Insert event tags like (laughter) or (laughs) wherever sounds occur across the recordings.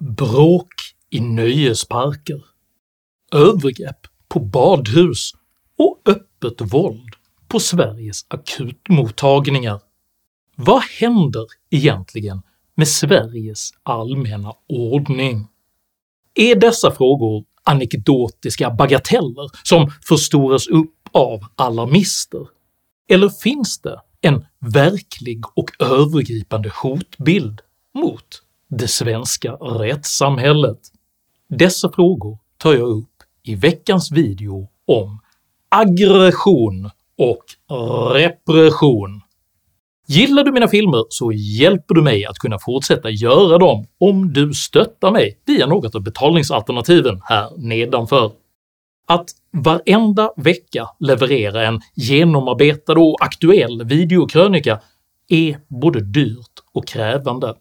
bråk i nöjesparker, övergrepp på badhus och öppet våld på Sveriges akutmottagningar. Vad händer egentligen med Sveriges allmänna ordning? Är dessa frågor anekdotiska bagateller som förstoras upp av alarmister, eller finns det en verklig och övergripande hotbild mot det svenska rättssamhället? Dessa frågor tar jag upp i veckans video om aggression och repression. Gillar du mina filmer så hjälper du mig att kunna fortsätta göra dem om du stöttar mig via något av betalningsalternativen här nedanför. Att varenda vecka leverera en genomarbetad och aktuell videokrönika är både dyrt och krävande,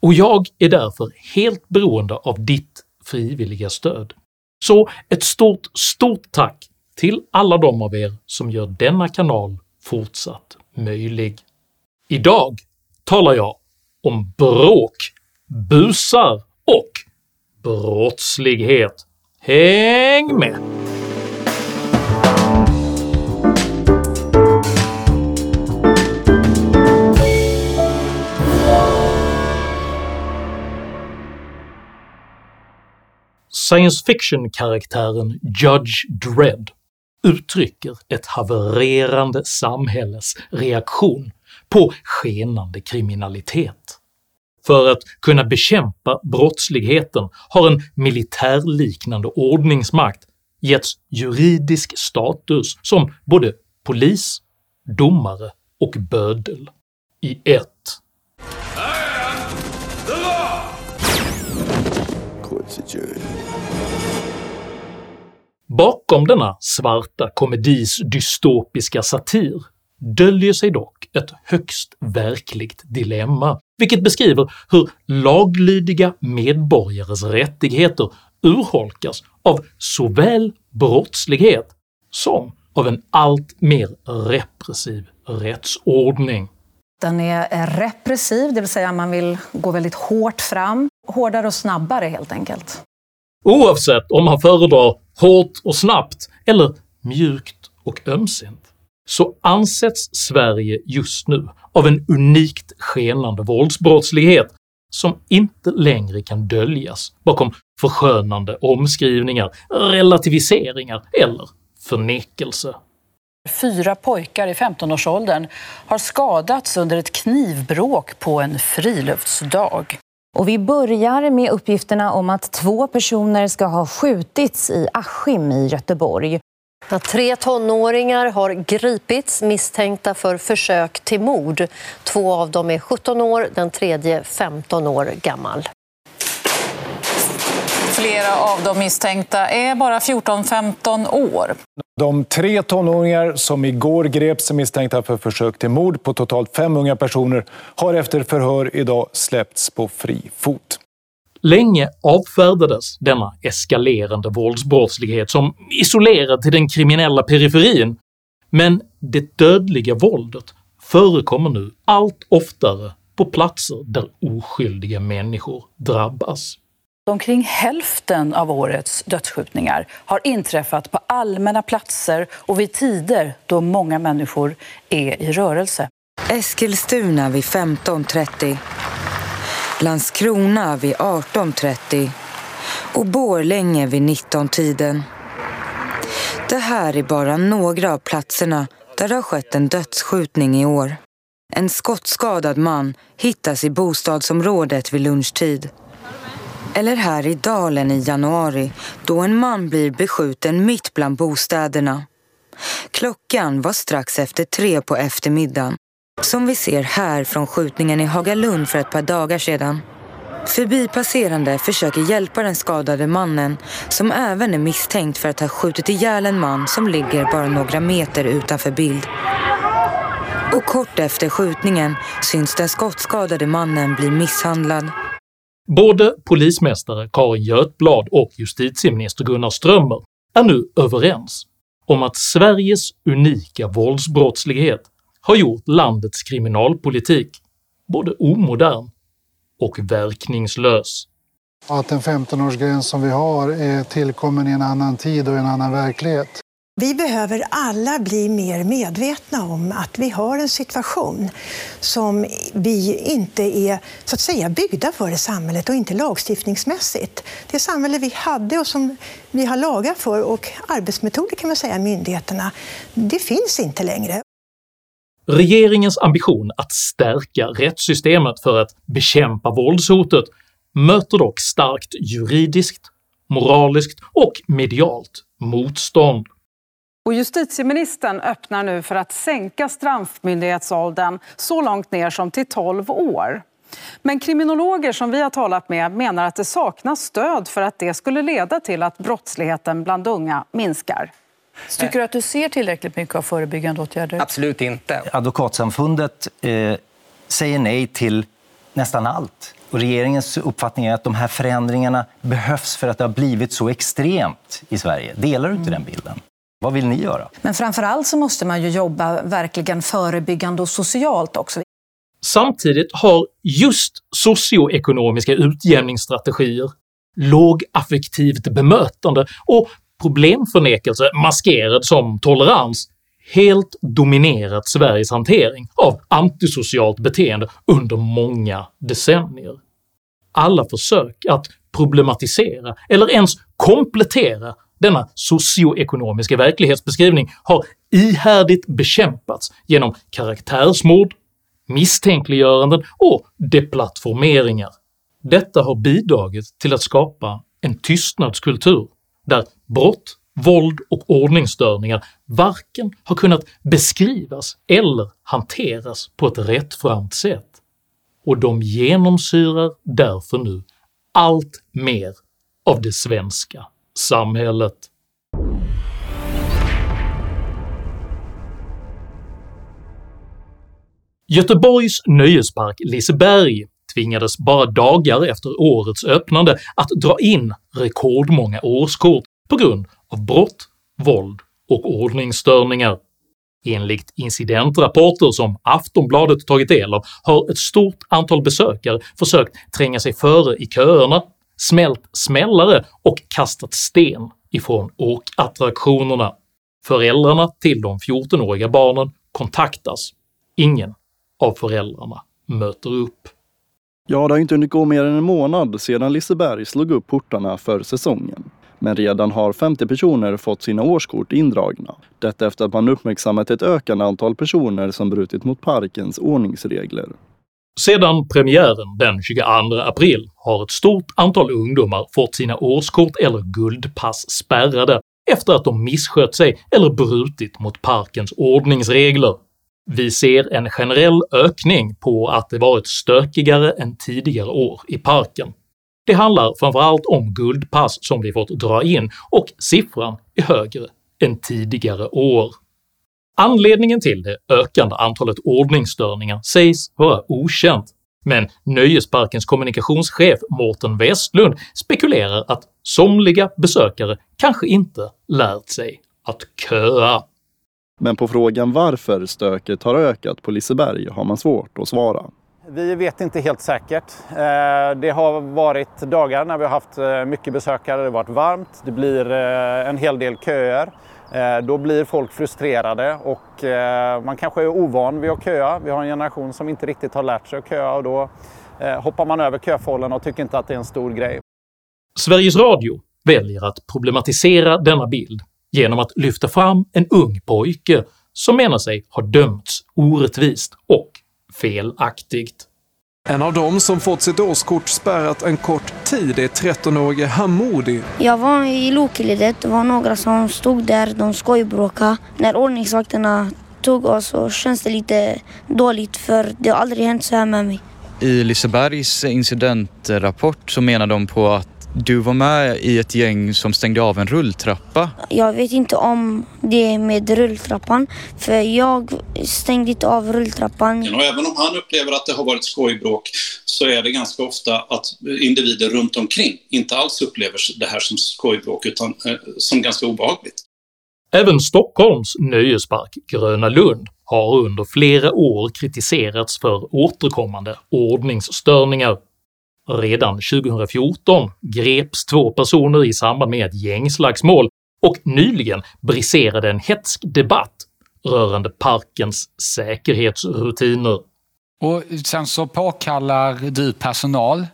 och jag är därför helt beroende av ditt frivilliga stöd. Så ett stort, stort tack till alla de av er som gör denna kanal fortsatt möjlig. Idag talar jag om bråk, busar och brottslighet. Häng med! Science fiction-karaktären Judge Dredd uttrycker ett havererande samhälles reaktion på skenande kriminalitet. För att kunna bekämpa brottsligheten har en militärliknande ordningsmakt getts juridisk status som både polis, domare och bödel i ett. Bakom denna svarta komedis dystopiska satir döljer sig dock ett högst verkligt dilemma, vilket beskriver hur laglydiga medborgares rättigheter urholkas av såväl brottslighet som av en allt mer repressiv rättsordning. Den är repressiv, det vill säga man vill gå väldigt hårt fram. Hårdare och snabbare helt enkelt. Oavsett om man föredrar hårt och snabbt eller mjukt och ömsint så ansätts Sverige just nu av en unikt skenande våldsbrottslighet som inte längre kan döljas bakom förskönande omskrivningar, relativiseringar eller förnekelse. Fyra pojkar i 15-årsåldern har skadats under ett knivbråk på en friluftsdag. Och vi börjar med uppgifterna om att två personer ska ha skjutits i Askim i Göteborg. Tre tonåringar har gripits misstänkta för försök till mord. Två av dem är 17 år, den tredje 15 år gammal. Flera av de misstänkta är bara 14-15 år. De tre tonåringar som igår greps misstänkta för försök till mord på totalt fem unga personer har efter förhör idag släppts på fri fot. Länge avfärdades denna eskalerande våldsbrottslighet som isolerad till den kriminella periferin, men det dödliga våldet förekommer nu allt oftare på platser där oskyldiga människor drabbas. Omkring hälften av årets dödsskjutningar har inträffat på allmänna platser och vid tider då många människor är i rörelse. Eskilstuna vid 15.30 Landskrona vid 18.30 och Borlänge vid 19-tiden. Det här är bara några av platserna där det har skett en dödsskjutning i år. En skottskadad man hittas i bostadsområdet vid lunchtid. Eller här i Dalen i januari då en man blir beskjuten mitt bland bostäderna. Klockan var strax efter tre på eftermiddagen som vi ser här från skjutningen i Hagalund för ett par dagar sedan. Förbipasserande försöker hjälpa den skadade mannen som även är misstänkt för att ha skjutit ihjäl en man som ligger bara några meter utanför bild. Och kort efter skjutningen syns den skottskadade mannen bli misshandlad. Både polismästare Karin Götblad och justitieminister Gunnar Strömmer är nu överens om att Sveriges unika våldsbrottslighet har gjort landets kriminalpolitik både omodern och verkningslös. Att den 15-årsgräns som vi har är tillkommen i en annan tid och en annan verklighet. Vi behöver alla bli mer medvetna om att vi har en situation som vi inte är så att säga byggda för i samhället och inte lagstiftningsmässigt. Det samhälle vi hade och som vi har lagar för och arbetsmetoder kan man säga myndigheterna, det finns inte längre. Regeringens ambition att stärka rättssystemet för att bekämpa våldshotet möter dock starkt juridiskt, moraliskt och medialt motstånd. Och justitieministern öppnar nu för att sänka straffmyndighetsåldern så långt ner som till 12 år. Men kriminologer som vi har talat med menar att det saknas stöd för att det skulle leda till att brottsligheten bland unga minskar. Tycker du att du ser tillräckligt mycket av förebyggande åtgärder? Absolut inte. Advokatsamfundet eh, säger nej till nästan allt. Och regeringens uppfattning är att de här förändringarna behövs för att det har blivit så extremt i Sverige. Delar du inte mm. den bilden? Vad vill ni göra? Men framför allt så måste man ju jobba verkligen förebyggande och socialt också. Samtidigt har just socioekonomiska utjämningsstrategier, lågaffektivt bemötande och problemförnekelse maskerad som tolerans helt dominerat Sveriges hantering av antisocialt beteende under många decennier. Alla försök att problematisera eller ens komplettera denna socioekonomiska verklighetsbeskrivning har ihärdigt bekämpats genom karaktärsmord, misstänkliggöranden och deplattformeringar. Detta har bidragit till att skapa en tystnadskultur där brott, våld och ordningsstörningar varken har kunnat beskrivas eller hanteras på ett rättframt sätt, och de genomsyrar därför nu allt mer av det svenska samhället. Göteborgs nöjespark Liseberg tvingades bara dagar efter årets öppnande att dra in rekordmånga årskort på grund av brott, våld och ordningsstörningar. Enligt incidentrapporter som Aftonbladet tagit del av har ett stort antal besökare försökt tränga sig före i köerna smält smällare och kastat sten ifrån åkattraktionerna. Föräldrarna till de 14-åriga barnen kontaktas. Ingen av föräldrarna möter upp. Ja, det har inte hunnit gå mer än en månad sedan Liseberg slog upp portarna för säsongen. Men redan har 50 personer fått sina årskort indragna. Detta efter att man uppmärksammat ett ökande antal personer som brutit mot parkens ordningsregler. Sedan premiären den 22 april har ett stort antal ungdomar fått sina årskort eller guldpass spärrade efter att de misskött sig eller brutit mot parkens ordningsregler. Vi ser en generell ökning på att det varit stökigare än tidigare år i parken. Det handlar framförallt om guldpass som vi fått dra in och siffran är högre än tidigare år. Anledningen till det ökande antalet ordningsstörningar sägs vara okänt, men Nöjesparkens kommunikationschef Mårten Westlund spekulerar att somliga besökare kanske inte lärt sig att köa. Men på frågan varför stöket har ökat på Liseberg har man svårt att svara. Vi vet inte helt säkert. Eh, det har varit dagar när vi har haft eh, mycket besökare, det har varit varmt, det blir eh, en hel del köer. Eh, då blir folk frustrerade och eh, man kanske är ovan vid att köa. Vi har en generation som inte riktigt har lärt sig att köa och då eh, hoppar man över köfållen och tycker inte att det är en stor grej. Sveriges Radio väljer att problematisera denna bild genom att lyfta fram en ung pojke som menar sig ha dömts orättvist och felaktigt. En av dem som fått sitt årskort spärrat en kort tid är 13-årige Hamoudi. Jag var i lokledet, det var några som stod där, de skojbråkade. När ordningsvakterna tog oss så känns det lite dåligt för det har aldrig hänt så här med mig. I Lisebergs incidentrapport så menar de på att du var med i ett gäng som stängde av en rulltrappa. Jag vet inte om det med rulltrappan, för jag stängde inte av rulltrappan. Och även om han upplever att det har varit skojbråk så är det ganska ofta att individer runt omkring inte alls upplever det här som skojbråk utan eh, som ganska obehagligt. Även Stockholms nöjespark Gröna Lund har under flera år kritiserats för återkommande ordningsstörningar Redan 2014 greps två personer i samband med ett gängslagsmål och nyligen briserade en hätsk debatt rörande parkens säkerhetsrutiner. Och sen så påkallar du personal.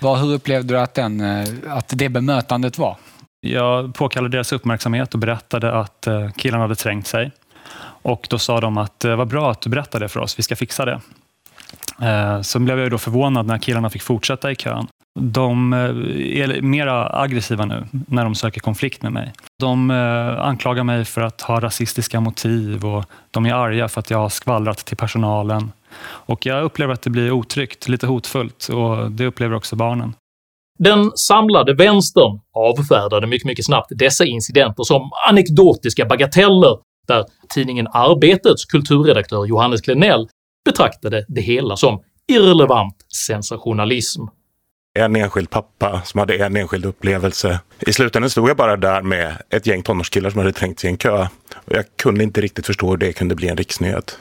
hur upplevde du att, den, eh, att det bemötandet var? Jag påkallade deras uppmärksamhet och berättade att eh, killarna hade trängt sig. Och då sa de att det eh, var bra att du berättade det för oss, vi ska fixa det. Eh, Så blev jag då förvånad när killarna fick fortsätta i kön. De eh, är mer aggressiva nu när de söker konflikt med mig. De eh, anklagar mig för att ha rasistiska motiv och de är arga för att jag har skvallrat till personalen. Och jag upplever att det blir otryggt, lite hotfullt och det upplever också barnen. Den samlade vänstern avfärdade mycket, mycket snabbt dessa incidenter som anekdotiska bagateller där tidningen Arbetets kulturredaktör Johannes Klenell betraktade det hela som irrelevant sensationalism. En enskild pappa som hade en enskild upplevelse. I slutändan stod jag bara där med ett gäng tonårskillar som hade trängt sig i en kö. Och jag kunde inte riktigt förstå hur det kunde bli en riksnyhet.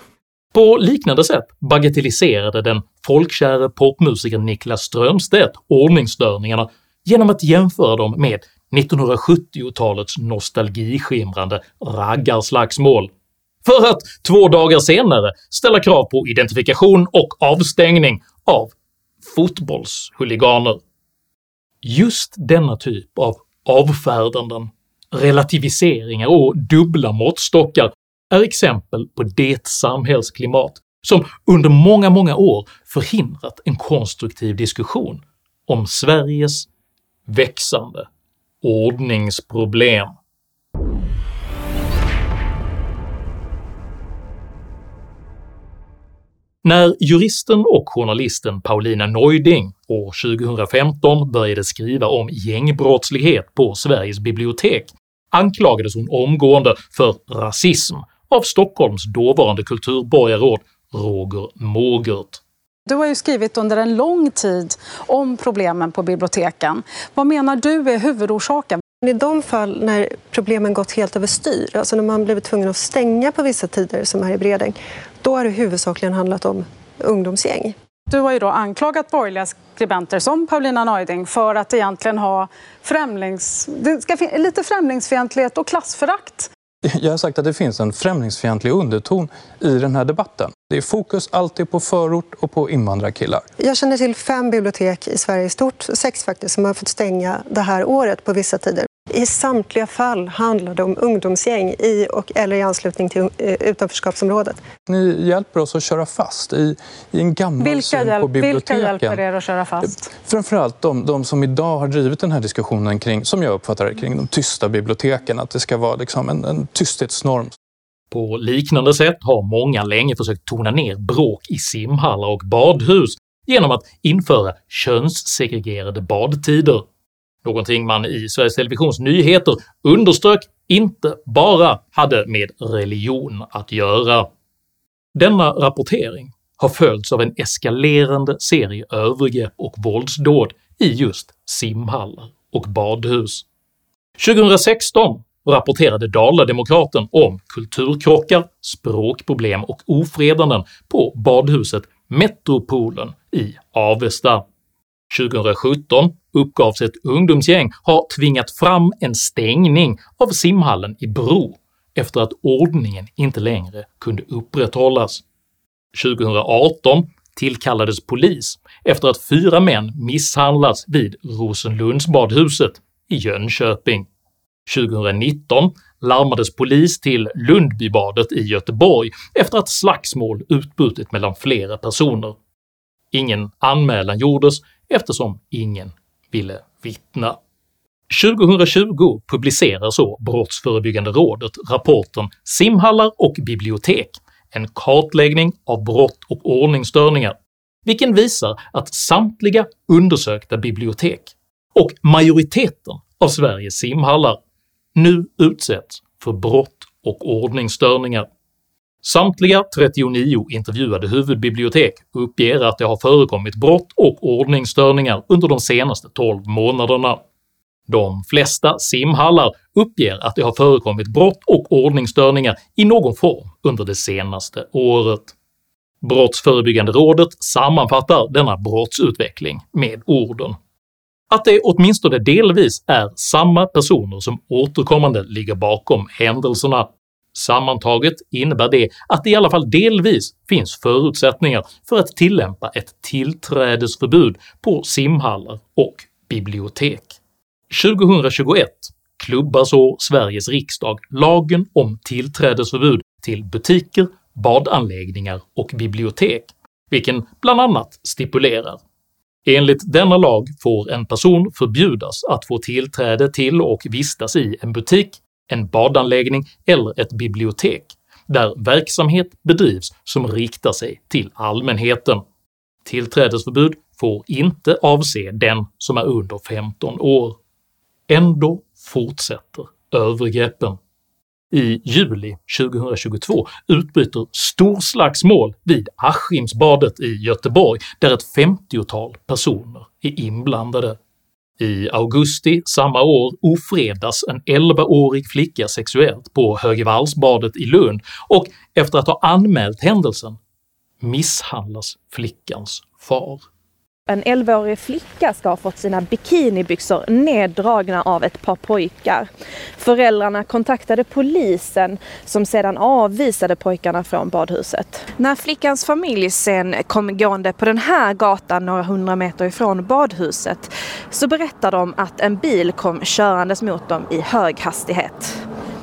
På liknande sätt bagatelliserade den folkkäre popmusikern Niklas Strömstedt ordningsstörningarna genom att jämföra dem med 1970-talets nostalgiskimrande raggarslagsmål, för att två dagar senare ställa krav på identifikation och avstängning av fotbollshuliganer. Just denna typ av avfärdanden, relativiseringar och dubbla måttstockar är exempel på det samhällsklimat som under många, många år förhindrat en konstruktiv diskussion om Sveriges växande ordningsproblem. När juristen och journalisten Paulina Neuding år 2015 började skriva om gängbrottslighet på Sveriges bibliotek anklagades hon omgående för rasism av Stockholms dåvarande kulturborgarråd Roger Mågert. Du har ju skrivit under en lång tid om problemen på biblioteken. Vad menar du är huvudorsaken? I de fall när problemen gått helt överstyr, alltså när man blivit tvungen att stänga på vissa tider som här i Bredäng, då har det huvudsakligen handlat om ungdomsgäng. Du har ju då anklagat borgerliga skribenter som Paulina Neuding för att egentligen ha främlings... Det ska lite främlingsfientlighet och klassförakt (laughs) jag har sagt att det finns en främlingsfientlig underton i den här debatten. Det är fokus alltid på förort och på invandrarkillar. Jag känner till fem bibliotek i Sverige i stort, sex faktiskt, som har fått stänga det här året på vissa tider. I samtliga fall handlar det om ungdomsgäng i och eller i anslutning till eh, utanförskapsområdet. Ni hjälper oss att köra fast i, i en gammal vilka syn på biblioteken. Vilka hjälper er att köra fast? Framförallt de, de som idag har drivit den här diskussionen kring, som jag uppfattar det, kring de tysta biblioteken. Att det ska vara liksom en, en tysthetsnorm. På liknande sätt har många länge försökt tona ner bråk i simhallar och badhus genom att införa könssegregerade badtider någonting man i Sveriges Televisions nyheter underströk inte bara hade med religion att göra. Denna rapportering har följts av en eskalerande serie övergrepp och våldsdåd i just simhallar och badhus. 2016 rapporterade Dala-Demokraten om kulturkrockar, språkproblem och ofredanden på badhuset Metropolen i Avesta. 2017 uppgavs ett ungdomsgäng ha tvingat fram en stängning av simhallen i Bro efter att ordningen inte längre kunde upprätthållas. 2018 tillkallades polis efter att fyra män misshandlats vid Rosenlundsbadhuset i Jönköping. 2019 larmades polis till Lundbybadet i Göteborg efter att slagsmål utbrutit mellan flera personer. Ingen anmälan gjordes eftersom ingen ville vittna. 2020 publicerar så Brottsförebyggande rådet rapporten “Simhallar och bibliotek – en kartläggning av brott och ordningsstörningar” vilken visar att samtliga undersökta bibliotek och majoriteten av Sveriges simhallar nu utsätts för brott och ordningsstörningar. Samtliga 39 intervjuade huvudbibliotek uppger att det har förekommit brott och ordningsstörningar under de senaste 12 månaderna. De flesta simhallar uppger att det har förekommit brott och ordningsstörningar i någon form under det senaste året. Brottsförebyggande rådet sammanfattar denna brottsutveckling med orden att det åtminstone delvis är samma personer som återkommande ligger bakom händelserna. Sammantaget innebär det att det i alla fall delvis finns förutsättningar för att tillämpa ett tillträdesförbud på simhallar och bibliotek. 2021 klubbar så Sveriges riksdag lagen om tillträdesförbud till butiker, badanläggningar och bibliotek, vilken bland annat stipulerar Enligt denna lag får en person förbjudas att få tillträde till och vistas i en butik, en badanläggning eller ett bibliotek där verksamhet bedrivs som riktar sig till allmänheten. Tillträdesförbud får inte avse den som är under 15 år. Ändå fortsätter övergreppen. I juli 2022 utbryter storslagsmål vid Askimsbadet i Göteborg där ett 50-tal personer är inblandade. I augusti samma år ofredas en 11-årig flicka sexuellt på Högevallsbadet i Lund och efter att ha anmält händelsen misshandlas flickans far. En 11-årig flicka ska ha fått sina bikinibyxor neddragna av ett par pojkar. Föräldrarna kontaktade polisen som sedan avvisade pojkarna från badhuset. När flickans familj sen kom gående på den här gatan några hundra meter ifrån badhuset så berättar de att en bil kom körandes mot dem i hög hastighet.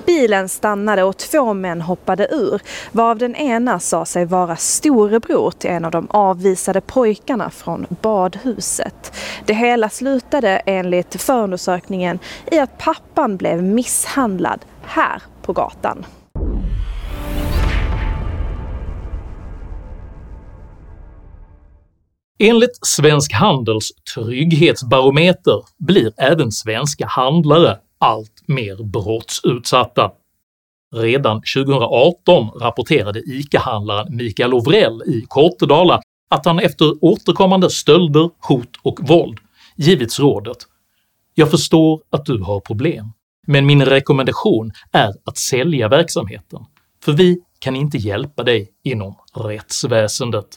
Bilen stannade och två män hoppade ur, varav den ena sa sig vara storebror till en av de avvisade pojkarna från badhuset. Det hela slutade enligt förundersökningen i att pappan blev misshandlad här på gatan. Enligt Svensk Handels trygghetsbarometer blir även svenska handlare allt mer brottsutsatta. Redan 2018 rapporterade ICA-handlaren Mikael Ovrell i Kortedala att han efter återkommande stölder, hot och våld givits rådet “Jag förstår att du har problem, men min rekommendation är att sälja verksamheten, för vi kan inte hjälpa dig inom rättsväsendet”.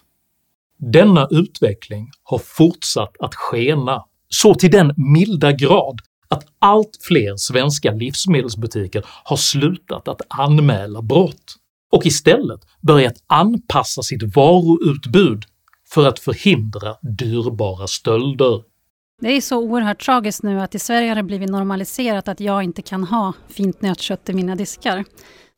Denna utveckling har fortsatt att skena så till den milda grad att allt fler svenska livsmedelsbutiker har slutat att anmäla brott och istället börjat anpassa sitt varuutbud för att förhindra dyrbara stölder. Det är så oerhört tragiskt nu att i Sverige har det blivit normaliserat att jag inte kan ha fint nötkött i mina diskar.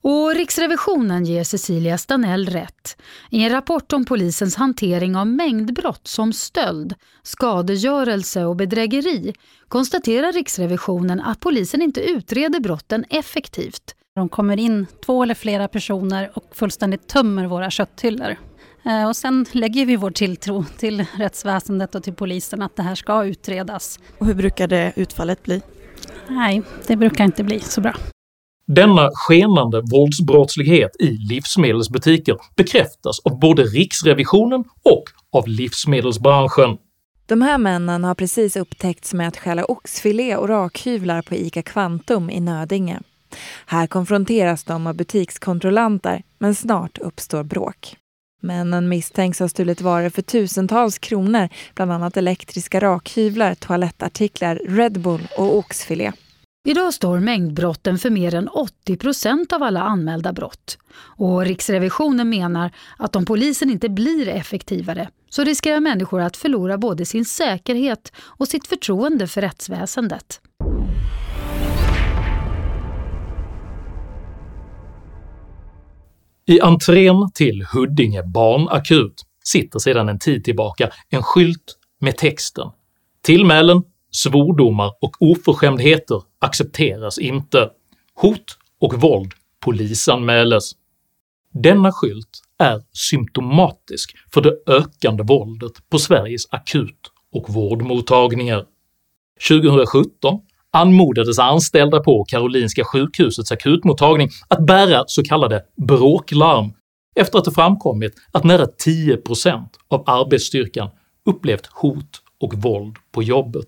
Och Riksrevisionen ger Cecilia Stanell rätt. I en rapport om polisens hantering av mängdbrott som stöld, skadegörelse och bedrägeri konstaterar Riksrevisionen att polisen inte utreder brotten effektivt. De kommer in två eller flera personer och fullständigt tömmer våra kötthyllor. Eh, och sen lägger vi vår tilltro till rättsväsendet och till polisen att det här ska utredas. Och hur brukar det utfallet bli? Nej, det brukar inte bli så bra. Denna skenande våldsbrottslighet i livsmedelsbutiker bekräftas av både Riksrevisionen och av livsmedelsbranschen. De här männen har precis upptäckts med att stjäla oxfilé och rakhyvlar på ICA Kvantum i Nödinge. Här konfronteras de av butikskontrollanter, men snart uppstår bråk. Männen misstänks ha stulit varor för tusentals kronor, bland annat elektriska rakhyvlar, toalettartiklar, Red Bull och oxfilé. Idag står mängdbrotten för mer än 80 procent av alla anmälda brott. Och Riksrevisionen menar att om polisen inte blir effektivare så riskerar människor att förlora både sin säkerhet och sitt förtroende för rättsväsendet. I entrén till Huddinge barnakut sitter sedan en tid tillbaka en skylt med texten “Tillmälen svordomar och oförskämdheter accepteras inte. Hot och våld polisanmäles. Denna skylt är symptomatisk för det ökande våldet på Sveriges akut och vårdmottagningar. 2017 anmodades anställda på Karolinska sjukhusets akutmottagning att bära så kallade bråklarm efter att det framkommit att nära 10% av arbetsstyrkan upplevt hot och våld på jobbet.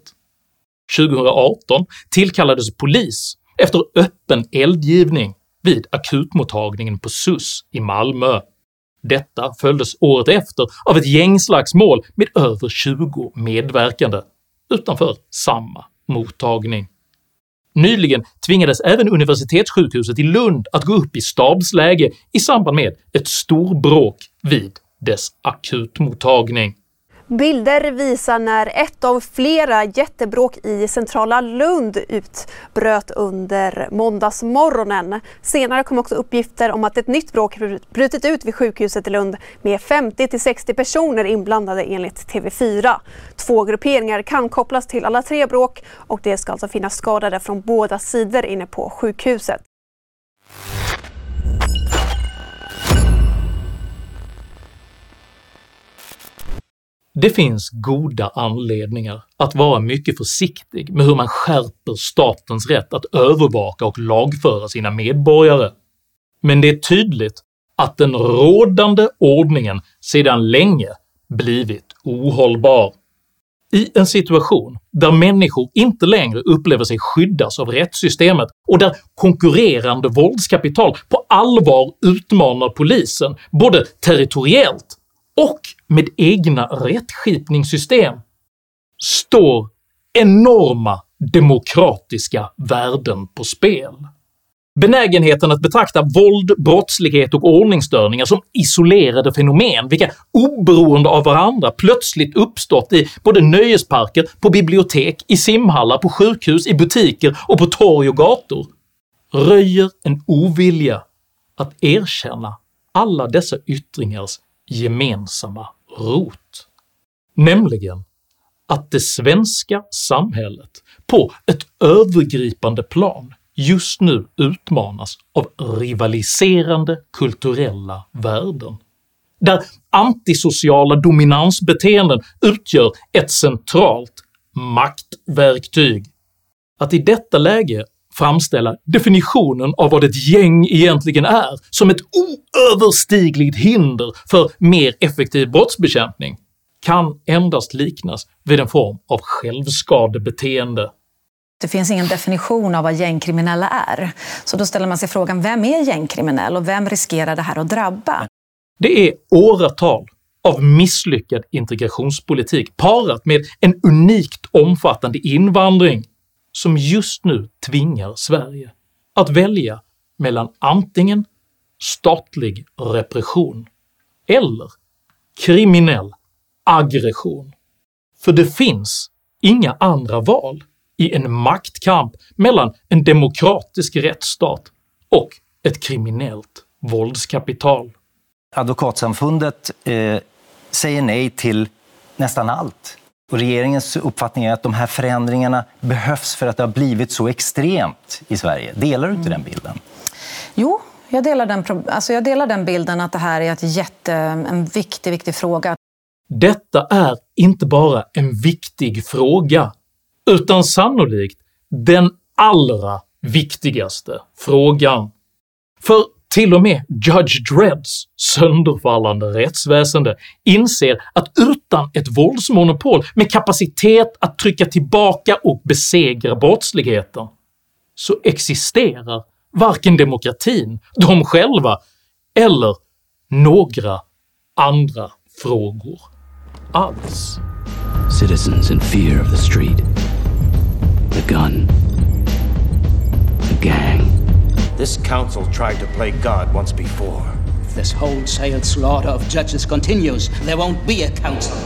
2018 tillkallades polis efter öppen eldgivning vid akutmottagningen på SUS i Malmö. Detta följdes året efter av ett gängslagsmål med över 20 medverkande utanför samma mottagning. Nyligen tvingades även universitetssjukhuset i Lund att gå upp i stabsläge i samband med ett storbråk vid dess akutmottagning. Bilder visar när ett av flera jättebråk i centrala Lund utbröt under måndagsmorgonen. Senare kom också uppgifter om att ett nytt bråk brutit ut vid sjukhuset i Lund med 50-60 personer inblandade enligt TV4. Två grupperingar kan kopplas till alla tre bråk och det ska alltså finnas skadade från båda sidor inne på sjukhuset. Det finns goda anledningar att vara mycket försiktig med hur man skärper statens rätt att övervaka och lagföra sina medborgare, men det är tydligt att den rådande ordningen sedan länge blivit ohållbar. I en situation där människor inte längre upplever sig skyddas av rättssystemet och där konkurrerande våldskapital på allvar utmanar polisen både territoriellt och med egna rättskipningssystem står enorma demokratiska värden på spel. Benägenheten att betrakta våld, brottslighet och ordningsstörningar som isolerade fenomen vilka oberoende av varandra plötsligt uppstått i både nöjesparker, på bibliotek, i simhallar, på sjukhus, i butiker och på torg och gator röjer en ovilja att erkänna alla dessa yttringars gemensamma rot, nämligen att det svenska samhället på ett övergripande plan just nu utmanas av rivaliserande kulturella värden, där antisociala dominansbeteenden utgör ett centralt maktverktyg. Att i detta läge framställa definitionen av vad ett gäng egentligen är som ett oöverstigligt hinder för mer effektiv brottsbekämpning kan endast liknas vid en form av självskadebeteende. Det finns ingen definition av vad gängkriminella är, så då ställer man sig frågan vem är gängkriminell och vem riskerar det här att drabba? Det är åratal av misslyckad integrationspolitik parat med en unikt omfattande invandring som just nu tvingar Sverige att välja mellan antingen statlig repression eller kriminell aggression. För det finns inga andra val i en maktkamp mellan en demokratisk rättsstat och ett kriminellt våldskapital. Advokatsamfundet eh, säger nej till nästan allt och regeringens uppfattning är att de här förändringarna behövs för att det har blivit så extremt i Sverige. Delar du inte den bilden? Jo, jag delar den, alltså jag delar den bilden att det här är ett jätte, en viktig, viktig fråga. Detta är inte bara en viktig fråga, utan sannolikt den allra viktigaste frågan. För till och med Judge Dredds sönderfallande rättsväsende inser att utan ett våldsmonopol med kapacitet att trycka tillbaka och besegra brottsligheten så existerar varken demokratin, de själva eller några andra frågor alls. Citizens in fear of the street, council tried to play God once before. If this wholesale slaughter of judges continues, there won't be a council.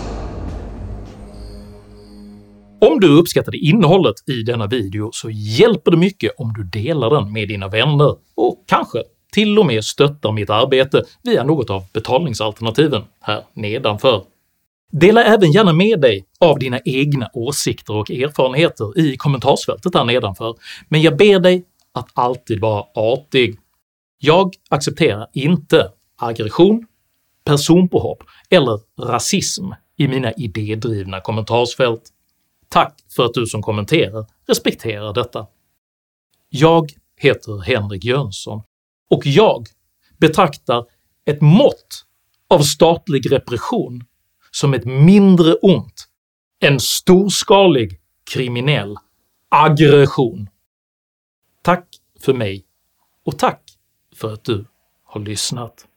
Om du uppskattade innehållet i denna video så hjälper det mycket om du delar den med dina vänner och kanske till och med stöttar mitt arbete via något av betalningsalternativen här nedanför. Dela även gärna med dig av dina egna åsikter och erfarenheter i kommentarsfältet här nedanför, men jag ber dig att alltid vara artig. Jag accepterar inte aggression, personpåhopp eller rasism i mina idédrivna kommentarsfält. Tack för att du som kommenterar respekterar detta. Jag heter Henrik Jönsson och jag betraktar ett mått av statlig repression som ett mindre ont än storskalig kriminell aggression. För mig och tack för att du har lyssnat.